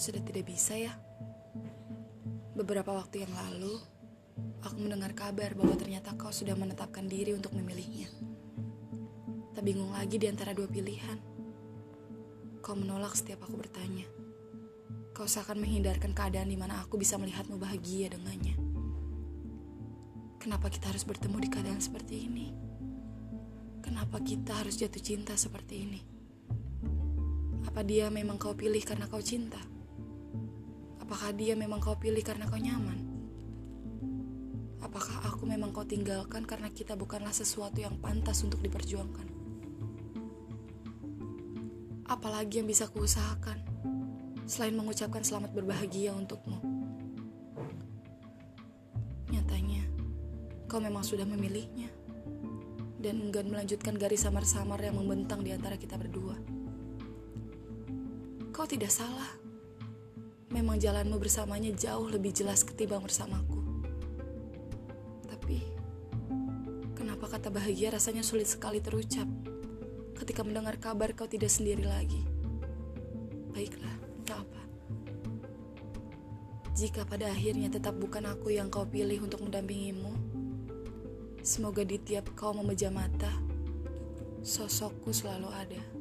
sudah tidak bisa ya. Beberapa waktu yang lalu, aku mendengar kabar bahwa ternyata kau sudah menetapkan diri untuk memilihnya. Tak bingung lagi di antara dua pilihan. Kau menolak setiap aku bertanya. Kau seakan menghindarkan keadaan di mana aku bisa melihatmu bahagia dengannya. Kenapa kita harus bertemu di keadaan seperti ini? Kenapa kita harus jatuh cinta seperti ini? Apa dia memang kau pilih karena kau cinta? Apakah dia memang kau pilih karena kau nyaman? Apakah aku memang kau tinggalkan karena kita bukanlah sesuatu yang pantas untuk diperjuangkan? Apalagi yang bisa kuusahakan selain mengucapkan selamat berbahagia untukmu? Nyatanya, kau memang sudah memilihnya dan enggan melanjutkan garis samar-samar yang membentang di antara kita berdua. Kau tidak salah memang jalanmu bersamanya jauh lebih jelas ketimbang bersamaku. Tapi, kenapa kata bahagia rasanya sulit sekali terucap ketika mendengar kabar kau tidak sendiri lagi? Baiklah, tak apa. Jika pada akhirnya tetap bukan aku yang kau pilih untuk mendampingimu, semoga di tiap kau memejam mata, sosokku selalu ada.